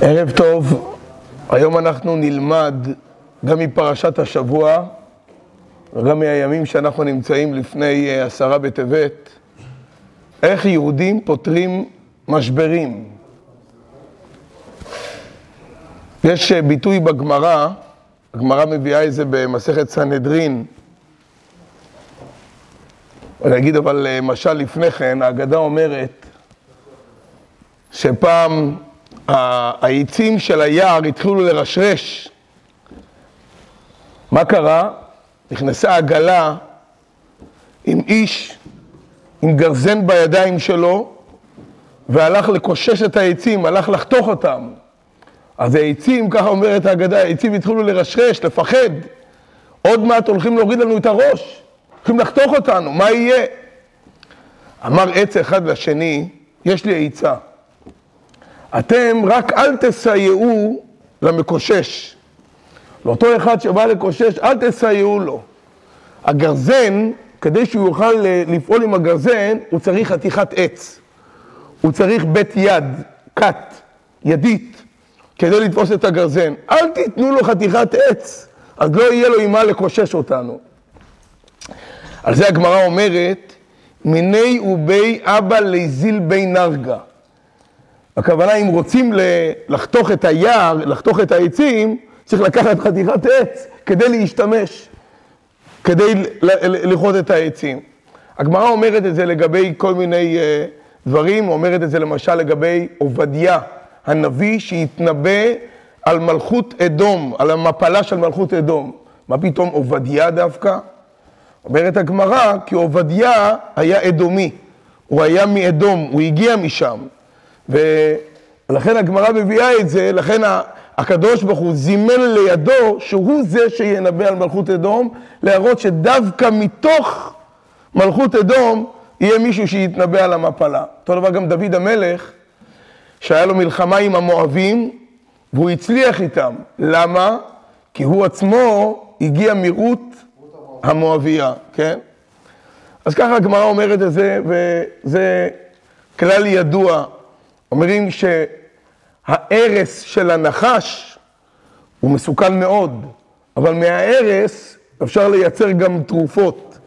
ערב טוב, היום אנחנו נלמד גם מפרשת השבוע וגם מהימים שאנחנו נמצאים לפני אה, עשרה בטבת, איך יהודים פותרים משברים. יש אה, ביטוי בגמרא, הגמרא מביאה את זה במסכת סנהדרין. אני אגיד אבל אה, משל לפני כן, ההגדה אומרת שפעם העצים של היער התחילו לרשרש. מה קרה? נכנסה עגלה עם איש, עם גרזן בידיים שלו, והלך לקושש את העצים, הלך לחתוך אותם. אז העצים, ככה אומרת ההגדה, העצים התחילו לרשרש, לפחד. עוד מעט הולכים להוריד לנו את הראש, הולכים לחתוך אותנו, מה יהיה? אמר עץ אחד לשני, יש לי עצה. אתם רק אל תסייעו למקושש. לאותו אחד שבא לקושש, אל תסייעו לו. הגרזן, כדי שהוא יוכל לפעול עם הגרזן, הוא צריך חתיכת עץ. הוא צריך בית יד, כת, ידית, כדי לתפוס את הגרזן. אל תיתנו לו חתיכת עץ, אז לא יהיה לו עם מה לקושש אותנו. על זה הגמרא אומרת, מיני ובי אבא לזיל בי נרגה. הכוונה, אם רוצים לחתוך את היער, לחתוך את העצים, צריך לקחת חתיכת עץ כדי להשתמש, כדי לכרות את העצים. הגמרא אומרת את זה לגבי כל מיני uh, דברים, אומרת את זה למשל לגבי עובדיה, הנביא שהתנבא על מלכות אדום, על המפלה של מלכות אדום. מה פתאום עובדיה דווקא? אומרת הגמרא, כי עובדיה היה אדומי, הוא היה מאדום, הוא הגיע משם. ולכן הגמרא מביאה את זה, לכן הקדוש ברוך הוא זימן לידו שהוא זה שינבא על מלכות אדום, להראות שדווקא מתוך מלכות אדום יהיה מישהו שיתנבא על המפלה. אותו דבר גם דוד המלך, שהיה לו מלחמה עם המואבים, והוא הצליח איתם. למה? כי הוא עצמו הגיע מרות המואביה, כן? אז ככה הגמרא אומרת את זה, וזה כלל ידוע. אומרים שההרס של הנחש הוא מסוכן מאוד, אבל מההרס אפשר לייצר גם תרופות.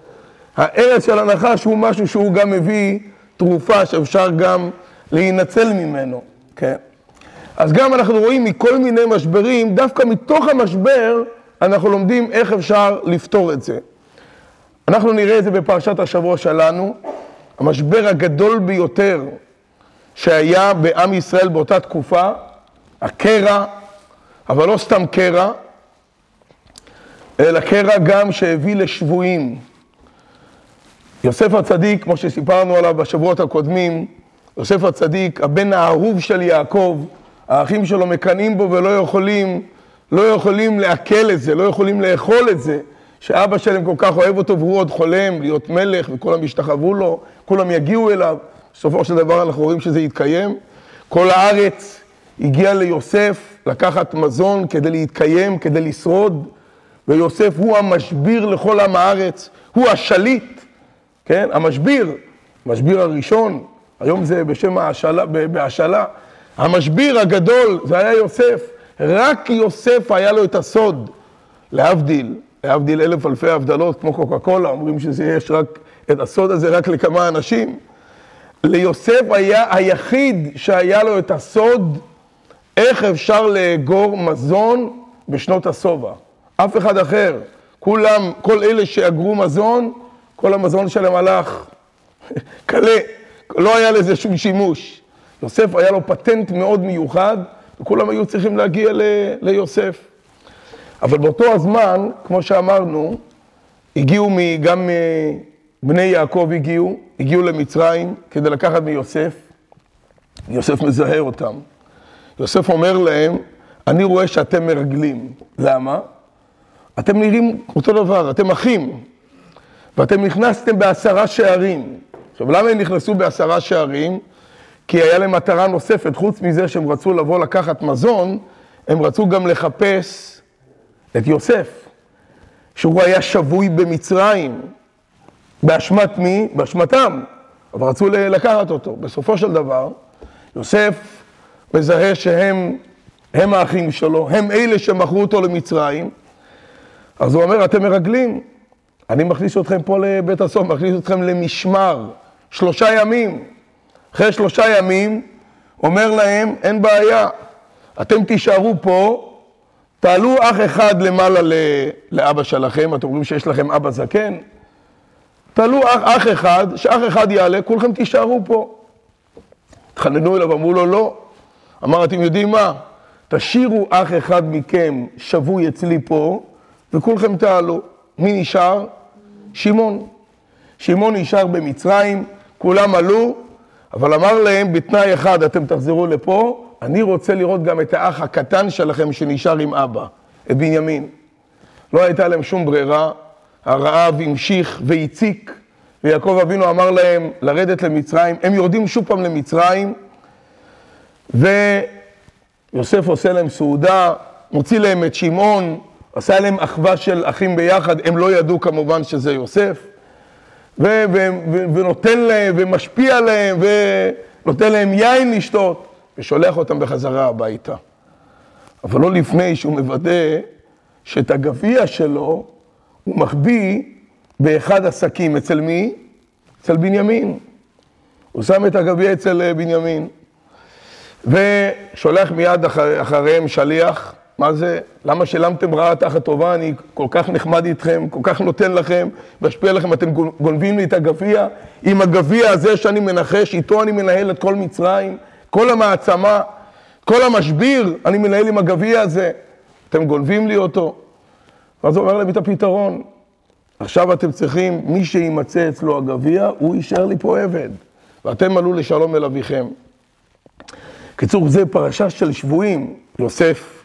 ההרס של הנחש הוא משהו שהוא גם מביא תרופה שאפשר גם להינצל ממנו, כן? אז גם אנחנו רואים מכל מיני משברים, דווקא מתוך המשבר אנחנו לומדים איך אפשר לפתור את זה. אנחנו נראה את זה בפרשת השבוע שלנו, המשבר הגדול ביותר שהיה בעם ישראל באותה תקופה, הקרע, אבל לא סתם קרע, אלא קרע גם שהביא לשבויים. יוסף הצדיק, כמו שסיפרנו עליו בשבועות הקודמים, יוסף הצדיק, הבן האהוב של יעקב, האחים שלו מקנאים בו ולא יכולים, לא יכולים לעכל את זה, לא יכולים לאכול את זה, שאבא שלהם כל כך אוהב אותו והוא עוד חולם להיות מלך וכולם ישתחוו לו, כולם יגיעו אליו. בסופו של דבר אנחנו רואים שזה יתקיים. כל הארץ הגיעה ליוסף לקחת מזון כדי להתקיים, כדי לשרוד, ויוסף הוא המשביר לכל עם הארץ, הוא השליט, כן? המשביר, המשביר הראשון, היום זה בשם ההשאלה, בהשאלה. המשביר הגדול, זה היה יוסף. רק יוסף היה לו את הסוד, להבדיל, להבדיל אלף אלפי הבדלות, כמו קוקה קולה, אומרים שיש רק את הסוד הזה רק לכמה אנשים. ליוסף היה היחיד שהיה לו את הסוד איך אפשר לאגור מזון בשנות השובע. אף אחד אחר. כולם, כל אלה שאגרו מזון, כל המזון שלהם הלך קלה. לא היה לזה שום שימוש. יוסף היה לו פטנט מאוד מיוחד, וכולם היו צריכים להגיע ל, ליוסף. אבל באותו הזמן, כמו שאמרנו, הגיעו גם בני יעקב הגיעו, הגיעו למצרים כדי לקחת מיוסף. יוסף מזהה אותם. יוסף אומר להם, אני רואה שאתם מרגלים. למה? אתם נראים אותו דבר, אתם אחים. ואתם נכנסתם בעשרה שערים. עכשיו, למה הם נכנסו בעשרה שערים? כי היה להם מטרה נוספת, חוץ מזה שהם רצו לבוא לקחת מזון, הם רצו גם לחפש את יוסף. שהוא היה שבוי במצרים. באשמת מי? באשמתם. אבל רצו לקחת אותו. בסופו של דבר, יוסף מזהה שהם הם האחים שלו, הם אלה שמכרו אותו למצרים. אז הוא אומר, אתם מרגלים, אני מכניס אתכם פה לבית הסוף, מכניס אתכם למשמר, שלושה ימים. אחרי שלושה ימים, אומר להם, אין בעיה, אתם תישארו פה, תעלו אח אחד למעלה לאבא שלכם, אתם אומרים שיש לכם אבא זקן, תעלו אח, אח אחד, שאח אחד יעלה, כולכם תישארו פה. התחננו אליו, אמרו לו לא. אמר, אתם יודעים מה? תשאירו אח אחד מכם שבוי אצלי פה, וכולכם תעלו. מי נשאר? שמעון. שמעון נשאר במצרים, כולם עלו, אבל אמר להם בתנאי אחד, אתם תחזרו לפה, אני רוצה לראות גם את האח הקטן שלכם שנשאר עם אבא, את בנימין. לא הייתה להם שום ברירה, הרעב המשיך והציק, ויעקב אבינו אמר להם לרדת למצרים, הם יורדים שוב פעם למצרים, ויוסף עושה להם סעודה, מוציא להם את שמעון, עשה להם אחווה של אחים ביחד, הם לא ידעו כמובן שזה יוסף, ונותן להם, ומשפיע עליהם, ונותן להם יין לשתות, ושולח אותם בחזרה הביתה. אבל לא לפני שהוא מוודא שאת הגביע שלו הוא מחביא באחד השקים. אצל מי? אצל בנימין. הוא שם את הגביע אצל אה, בנימין. ושולח מיד אחר, אחריהם שליח, מה זה? למה שילמתם רעה תחת טובה? אני כל כך נחמד איתכם, כל כך נותן לכם, משפיע לכם, אתם גונבים לי את הגביע. עם הגביע הזה שאני מנחש, איתו אני מנהל את כל מצרים, כל המעצמה, כל המשביר, אני מנהל עם הגביע הזה. אתם גונבים לי אותו. ואז הוא אומר להם את הפתרון. עכשיו אתם צריכים, מי שימצא אצלו הגביע, הוא יישאר לי פה עבד. ואתם עלו לשלום אל אביכם. קיצור, זה פרשה של שבויים. יוסף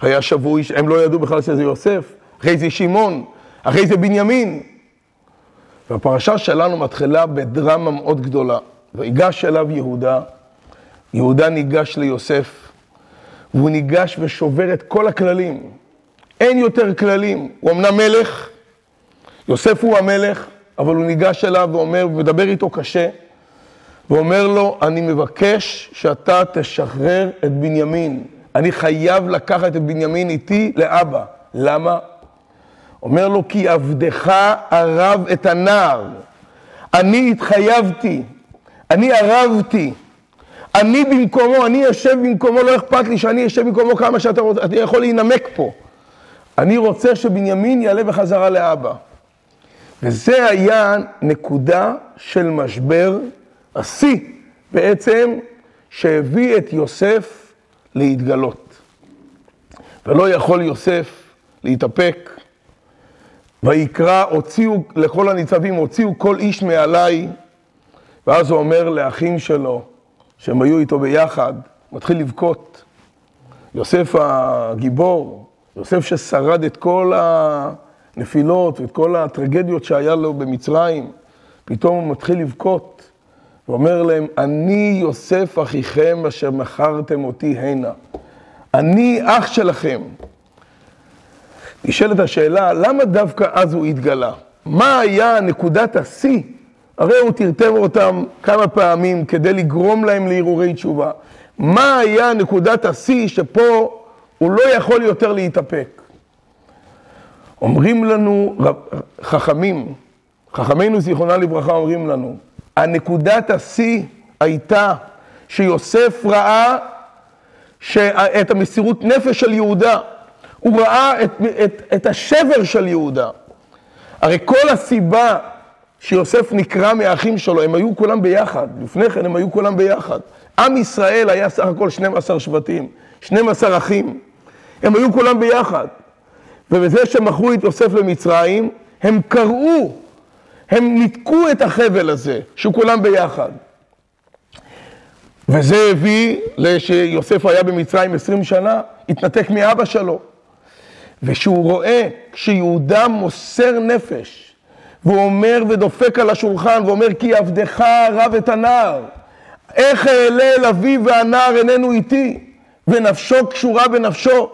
היה שבוי, הם לא ידעו בכלל שזה יוסף. אחרי זה שמעון, אחרי זה בנימין. והפרשה שלנו מתחילה בדרמה מאוד גדולה. ויגש אליו יהודה, יהודה ניגש ליוסף, והוא ניגש ושובר את כל הכללים. אין יותר כללים. הוא אמנם מלך, יוסף הוא המלך, אבל הוא ניגש אליו ואומר, ומדבר איתו קשה, ואומר לו, אני מבקש שאתה תשחרר את בנימין. אני חייב לקחת את בנימין איתי לאבא. למה? אומר לו, כי עבדך ערב את הנער. אני התחייבתי, אני ערבתי. אני במקומו, אני יושב במקומו, לא אכפת לי שאני אשב במקומו כמה שאתה רוצה, אתה יכול להינמק פה. אני רוצה שבנימין יעלה בחזרה לאבא. וזה היה נקודה של משבר, השיא בעצם, שהביא את יוסף להתגלות. ולא יכול יוסף להתאפק. ויקרא, הוציאו לכל הניצבים, הוציאו כל איש מעליי. ואז הוא אומר לאחים שלו, שהם היו איתו ביחד, מתחיל לבכות. יוסף הגיבור, יוסף ששרד את כל הנפילות ואת כל הטרגדיות שהיה לו במצרים, פתאום הוא מתחיל לבכות ואומר להם, אני יוסף אחיכם אשר מכרתם אותי הנה. אני אח שלכם. נשאלת השאלה, למה דווקא אז הוא התגלה? מה היה נקודת השיא? הרי הוא טרטר אותם כמה פעמים כדי לגרום להם להרהורי תשובה. מה היה נקודת השיא שפה הוא לא יכול יותר להתאפק. אומרים לנו חכמים, חכמינו זיכרונה לברכה אומרים לנו, הנקודת השיא הייתה שיוסף ראה את המסירות נפש של יהודה, הוא ראה את, את, את השבר של יהודה. הרי כל הסיבה שיוסף נקרא מהאחים שלו, הם היו כולם ביחד, לפני כן הם היו כולם ביחד. עם ישראל היה סך הכל 12 שבטים, 12 אחים. הם היו כולם ביחד. ובזה שמכרו את יוסף למצרים, הם קראו, הם ניתקו את החבל הזה, שכולם ביחד. וזה הביא לשיוסף היה במצרים 20 שנה, התנתק מאבא שלו. ושהוא רואה שיהודה מוסר נפש, והוא אומר ודופק על השולחן ואומר כי עבדך רב את הנער, איך אעלה אל אביו והנער איננו איתי, ונפשו קשורה בנפשו.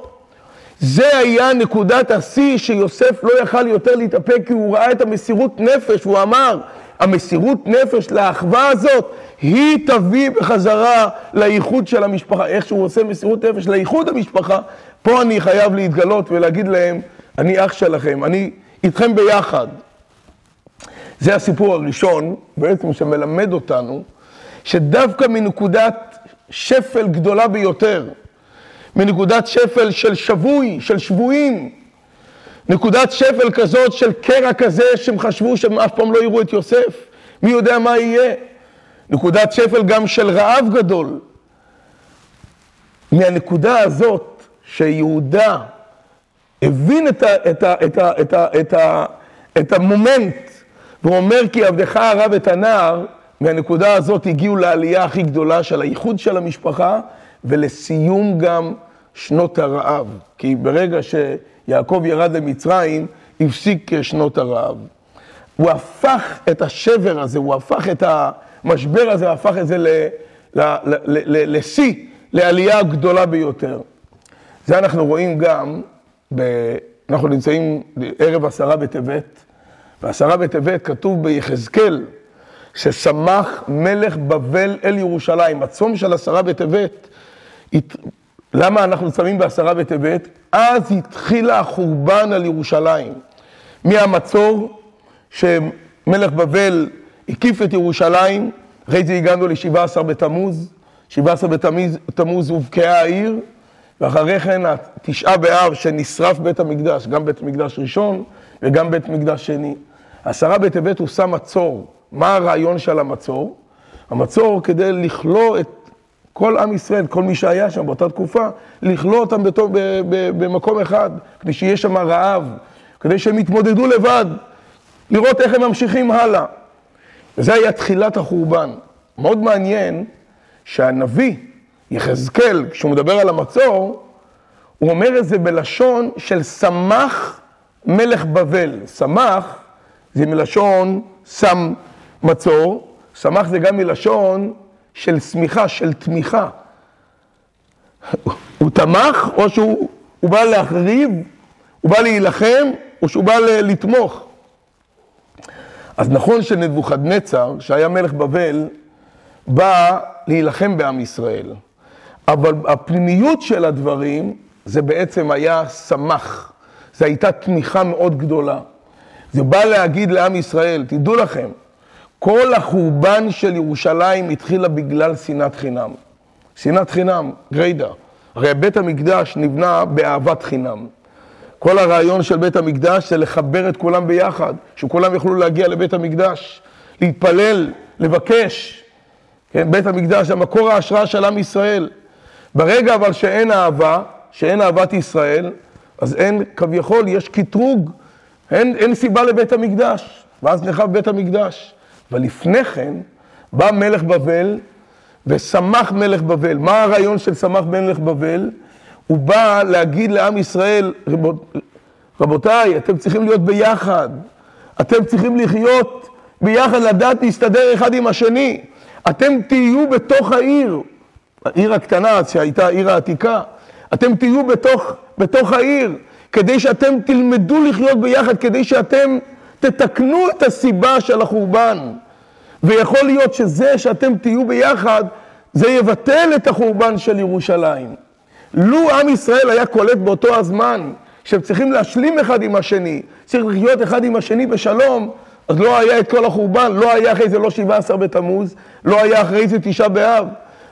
זה היה נקודת השיא שיוסף לא יכל יותר להתאפק כי הוא ראה את המסירות נפש, הוא אמר, המסירות נפש לאחווה הזאת, היא תביא בחזרה לאיחוד של המשפחה. איך שהוא עושה מסירות נפש לאיחוד המשפחה, פה אני חייב להתגלות ולהגיד להם, אני אח שלכם, אני איתכם ביחד. זה הסיפור הראשון, בעצם שמלמד אותנו, שדווקא מנקודת שפל גדולה ביותר, מנקודת שפל של שבוי, של שבויים, נקודת שפל כזאת של קרע כזה שהם חשבו שהם אף פעם לא יראו את יוסף, מי יודע מה יהיה. נקודת שפל גם של רעב גדול. מהנקודה הזאת שיהודה הבין את, ה, את, ה, את, ה, את, ה, את, ה, את המומנט, והוא אומר כי עבדך הרב את הנער, מהנקודה הזאת הגיעו לעלייה הכי גדולה של האיחוד של המשפחה, ולסיום גם שנות הרעב. כי ברגע שיעקב ירד למצרים, הפסיק שנות הרעב. הוא הפך את השבר הזה, הוא הפך את המשבר הזה, הפך את זה לשיא, לעלייה גדולה ביותר. זה אנחנו רואים גם, ב... אנחנו נמצאים ערב עשרה בטבת, ועשרה בטבת כתוב ביחזקאל, ששמח מלך בבל אל ירושלים. הצום של עשרה בטבת למה אנחנו צמים בעשרה בטבת? אז התחילה החורבן על ירושלים. מהמצור שמלך בבל הקיף את ירושלים, אחרי זה הגענו ל-17 בתמוז, 17 בתמוז הובקעה העיר, ואחרי כן התשעה באב שנשרף בית המקדש, גם בית מקדש ראשון וגם בית מקדש שני. עשרה בטבת הוא שם מצור. מה הרעיון של המצור? המצור כדי לכלוא את כל עם ישראל, כל מי שהיה שם באותה תקופה, לכלוא אותם בתו, ב, ב, במקום אחד, כדי שיהיה שם רעב, כדי שהם יתמודדו לבד, לראות איך הם ממשיכים הלאה. וזה היה תחילת החורבן. מאוד מעניין שהנביא, יחזקאל, כשהוא מדבר על המצור, הוא אומר את זה בלשון של סמך מלך בבל. סמך זה מלשון שם מצור, סמך זה גם מלשון של שמיכה, של תמיכה. הוא תמך, או שהוא בא להחריב, הוא בא להילחם, או שהוא בא לתמוך. אז נכון שנבוכדנצר, שהיה מלך בבל, בא להילחם בעם ישראל. אבל הפנימיות של הדברים, זה בעצם היה סמך. זו הייתה תמיכה מאוד גדולה. זה בא להגיד לעם ישראל, תדעו לכם, כל החורבן של ירושלים התחילה בגלל שנאת חינם. שנאת חינם, גריידה. הרי בית המקדש נבנה באהבת חינם. כל הרעיון של בית המקדש זה לחבר את כולם ביחד, שכולם יוכלו להגיע לבית המקדש, להתפלל, לבקש. כן, בית המקדש זה מקור ההשראה של עם ישראל. ברגע אבל שאין אהבה, שאין אהבת ישראל, אז אין, כביכול, יש קטרוג, אין, אין סיבה לבית המקדש, ואז נחב בית המקדש. אבל לפני כן בא מלך בבל ושמח מלך בבל. מה הרעיון של שמח מלך בבל? הוא בא להגיד לעם ישראל, רבותיי, אתם צריכים להיות ביחד, אתם צריכים לחיות ביחד, לדעת להסתדר אחד עם השני. אתם תהיו בתוך העיר, העיר הקטנה שהייתה העיר העתיקה, אתם תהיו בתוך, בתוך העיר, כדי שאתם תלמדו לחיות ביחד, כדי שאתם תתקנו את הסיבה של החורבן. ויכול להיות שזה שאתם תהיו ביחד, זה יבטל את החורבן של ירושלים. לו עם ישראל היה קולט באותו הזמן שהם צריכים להשלים אחד עם השני, צריך לחיות אחד עם השני בשלום, אז לא היה את כל החורבן, לא היה אחרי זה לא 17 בתמוז, לא היה אחרי זה תשעה באב,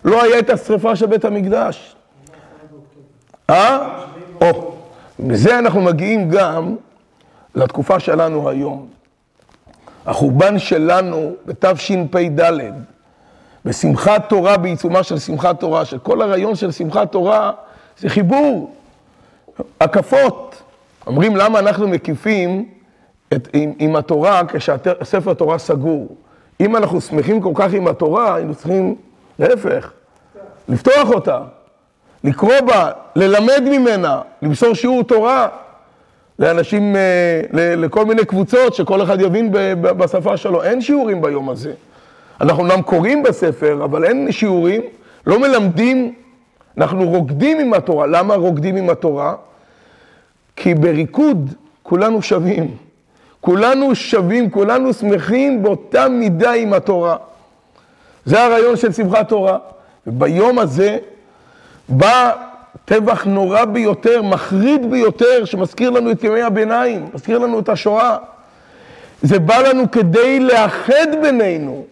לא היה את השרפה של בית המקדש. אה? או, בזה אנחנו מגיעים גם לתקופה שלנו היום. החורבן שלנו בתשפ"ד, בשמחת תורה, בעיצומה של שמחת תורה, שכל הרעיון של שמחת תורה זה חיבור, הקפות. אומרים למה אנחנו מקיפים את, עם, עם התורה כשספר התורה סגור. אם אנחנו שמחים כל כך עם התורה, היינו צריכים, להפך, לפתוח אותה, לקרוא בה, ללמד ממנה, למסור שיעור תורה. לאנשים, אה, לכל מיני קבוצות, שכל אחד יבין בשפה שלו. אין שיעורים ביום הזה. אנחנו אומנם קוראים בספר, אבל אין שיעורים, לא מלמדים, אנחנו רוקדים עם התורה. למה רוקדים עם התורה? כי בריקוד כולנו שווים. כולנו שווים, כולנו שמחים באותה מידה עם התורה. זה הרעיון של שמחת תורה. וביום הזה בא טבח נורא ביותר, מחריד ביותר, שמזכיר לנו את ימי הביניים, מזכיר לנו את השואה. זה בא לנו כדי לאחד בינינו,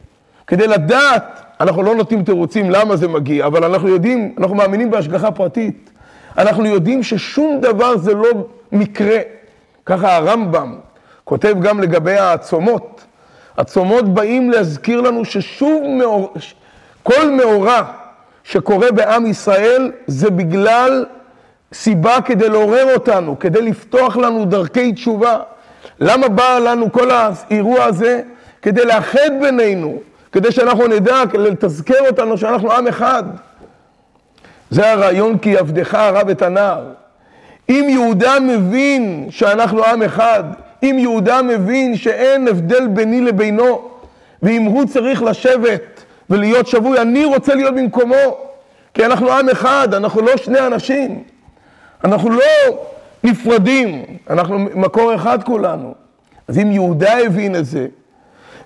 כדי לדעת, אנחנו לא נותנים תירוצים למה זה מגיע, אבל אנחנו יודעים, אנחנו מאמינים בהשגחה פרטית. אנחנו יודעים ששום דבר זה לא מקרה. ככה הרמב"ם כותב גם לגבי הצומות. הצומות באים להזכיר לנו ששוב מאור... כל מאורע שקורה בעם ישראל זה בגלל סיבה כדי לעורר אותנו, כדי לפתוח לנו דרכי תשובה. למה בא לנו כל האירוע הזה? כדי לאחד בינינו, כדי שאנחנו נדע, לתזכר אותנו שאנחנו עם אחד. זה הרעיון כי עבדך הרב את הנער. אם יהודה מבין שאנחנו עם אחד, אם יהודה מבין שאין הבדל ביני לבינו, ואם הוא צריך לשבת ולהיות שבוי, אני רוצה להיות במקומו, כי אנחנו עם אחד, אנחנו לא שני אנשים, אנחנו לא נפרדים, אנחנו מקור אחד כולנו. אז אם יהודה הבין את זה,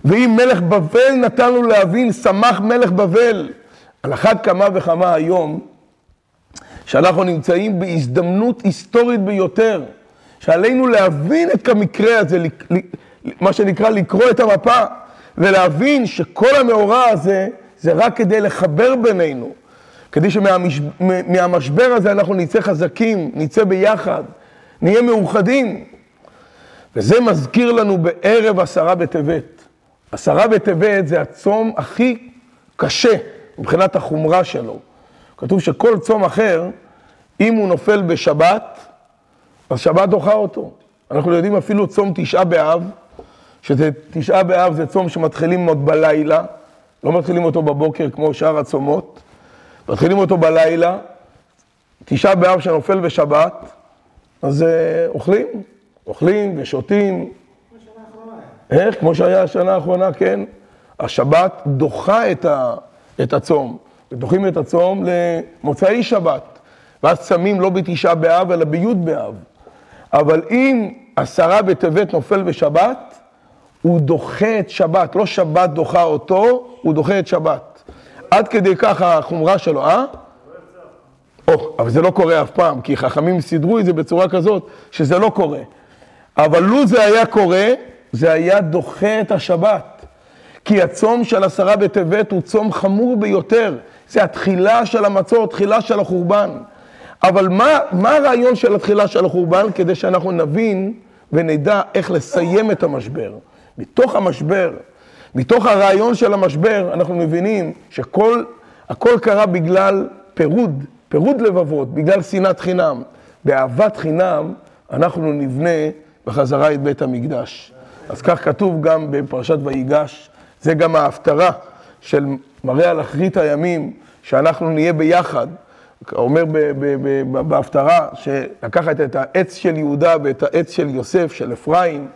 ואם מלך בבל נתן לו להבין, שמח מלך בבל, על אחת כמה וכמה היום, שאנחנו נמצאים בהזדמנות היסטורית ביותר, שעלינו להבין את המקרה הזה, מה שנקרא לקרוא את המפה, ולהבין שכל המאורע הזה זה רק כדי לחבר בינינו, כדי שמהמשבר הזה אנחנו נצא חזקים, נצא ביחד, נהיה מאוחדים. וזה מזכיר לנו בערב עשרה בטבת. עשרה בטבת זה הצום הכי קשה מבחינת החומרה שלו. כתוב שכל צום אחר, אם הוא נופל בשבת, אז שבת דוחה אותו. אנחנו יודעים אפילו צום תשעה באב, שזה תשעה באב זה צום שמתחילים עוד בלילה, לא מתחילים אותו בבוקר כמו שאר הצומות, מתחילים אותו בלילה, תשעה באב שנופל בשבת, אז uh, אוכלים, אוכלים ושותים. איך? כמו שהיה השנה האחרונה, כן. השבת דוחה את, ה, את הצום. ודוחים את הצום למוצאי שבת. ואז צמים לא בתשעה באב, אלא בי' באב. אבל אם עשרה בטבת נופל בשבת, הוא דוחה את שבת. לא שבת דוחה אותו, הוא דוחה את שבת. עד כדי כך החומרה שלו, אה? או, אבל זה לא קורה אף פעם, כי חכמים סידרו את זה בצורה כזאת שזה לא קורה. אבל לו זה היה קורה, זה היה דוחה את השבת. כי הצום של עשרה בטבת הוא צום חמור ביותר. זה התחילה של המצור, תחילה של החורבן. אבל מה, מה הרעיון של התחילה של החורבן? כדי שאנחנו נבין ונדע איך לסיים את המשבר. מתוך המשבר, מתוך הרעיון של המשבר, אנחנו מבינים שכל, הכל קרה בגלל פירוד, פירוד לבבות, בגלל שנאת חינם. באהבת חינם אנחנו נבנה בחזרה את בית המקדש. אז כך כתוב גם בפרשת ויגש, זה גם ההפטרה של מראה על אחרית הימים, שאנחנו נהיה ביחד. אומר בהפטרה שלקחת את העץ של יהודה ואת העץ של יוסף, של אפרים,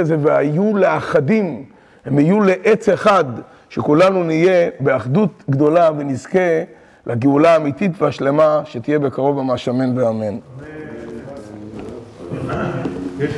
את זה, והיו לאחדים, הם יהיו לעץ אחד, שכולנו נהיה באחדות גדולה ונזכה לגאולה האמיתית והשלמה שתהיה בקרוב ממש אמן ואמן. יש